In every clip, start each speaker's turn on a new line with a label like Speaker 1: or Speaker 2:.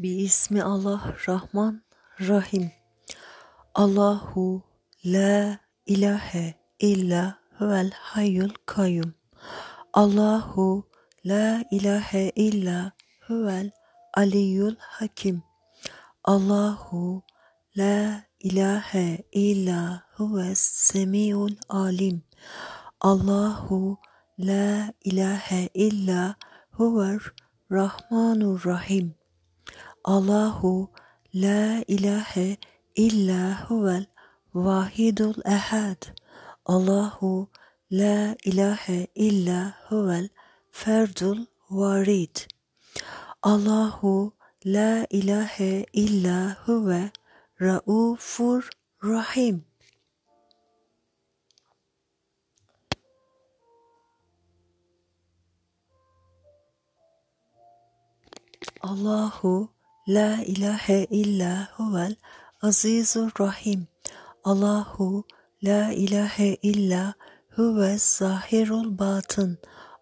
Speaker 1: Bismi Allah Rahman Rahim. Allahu la ilahe illa huvel hayyul kayyum. Allahu la ilahe illa huvel aliyyul hakim. Allahu la ilahe illa huves semiul alim. Allahu la ilahe illa huver rahmanur rahim. الله لا إله إلا هو الواحد الأحد. الله لا إله إلا هو الفرد الوريد الله لا إله إلا هو رؤوف الرحيم الله لا إله إلا هو العزيز الرحيم. الله لا إله إلا هو الظاهر الباطن.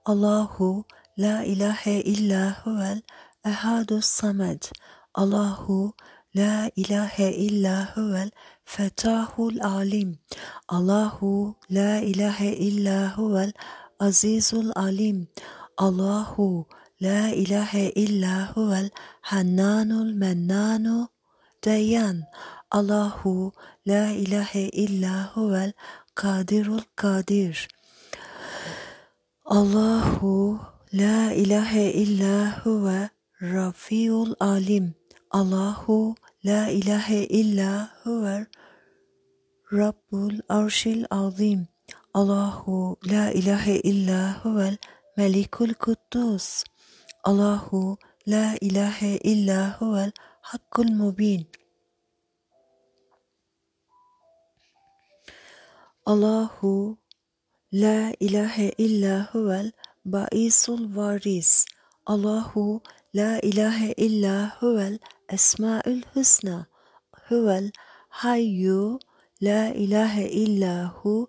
Speaker 1: الله لا إله إلا هو الأحد الصمد. الله لا إله إلا هو الفتاح العليم. الله لا إله إلا هو العزيز العليم. الله لا إله إلا هو الحنان المنان ديان الله لا إله إلا هو القادر القادر. الله لا إله إلا هو الرفيع العليم. الله لا إله إلا هو رب العرش العظيم. الله لا إله إلا هو الرفيع ملك القدوس. الله لا إله إلا هو الحق المبين. الله لا إله إلا هو البائس الوارث الله لا إله إلا هو الأسماء الحسنى. هو الحي لا إله إلا هو.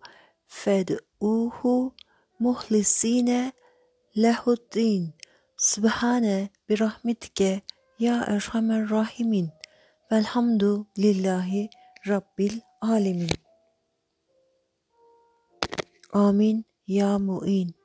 Speaker 1: فادعوه مخلصين lehuddin. Sübhane bi rahmetike ya erhamer rahimin. Velhamdu lillahi rabbil alemin. Amin ya mu'in.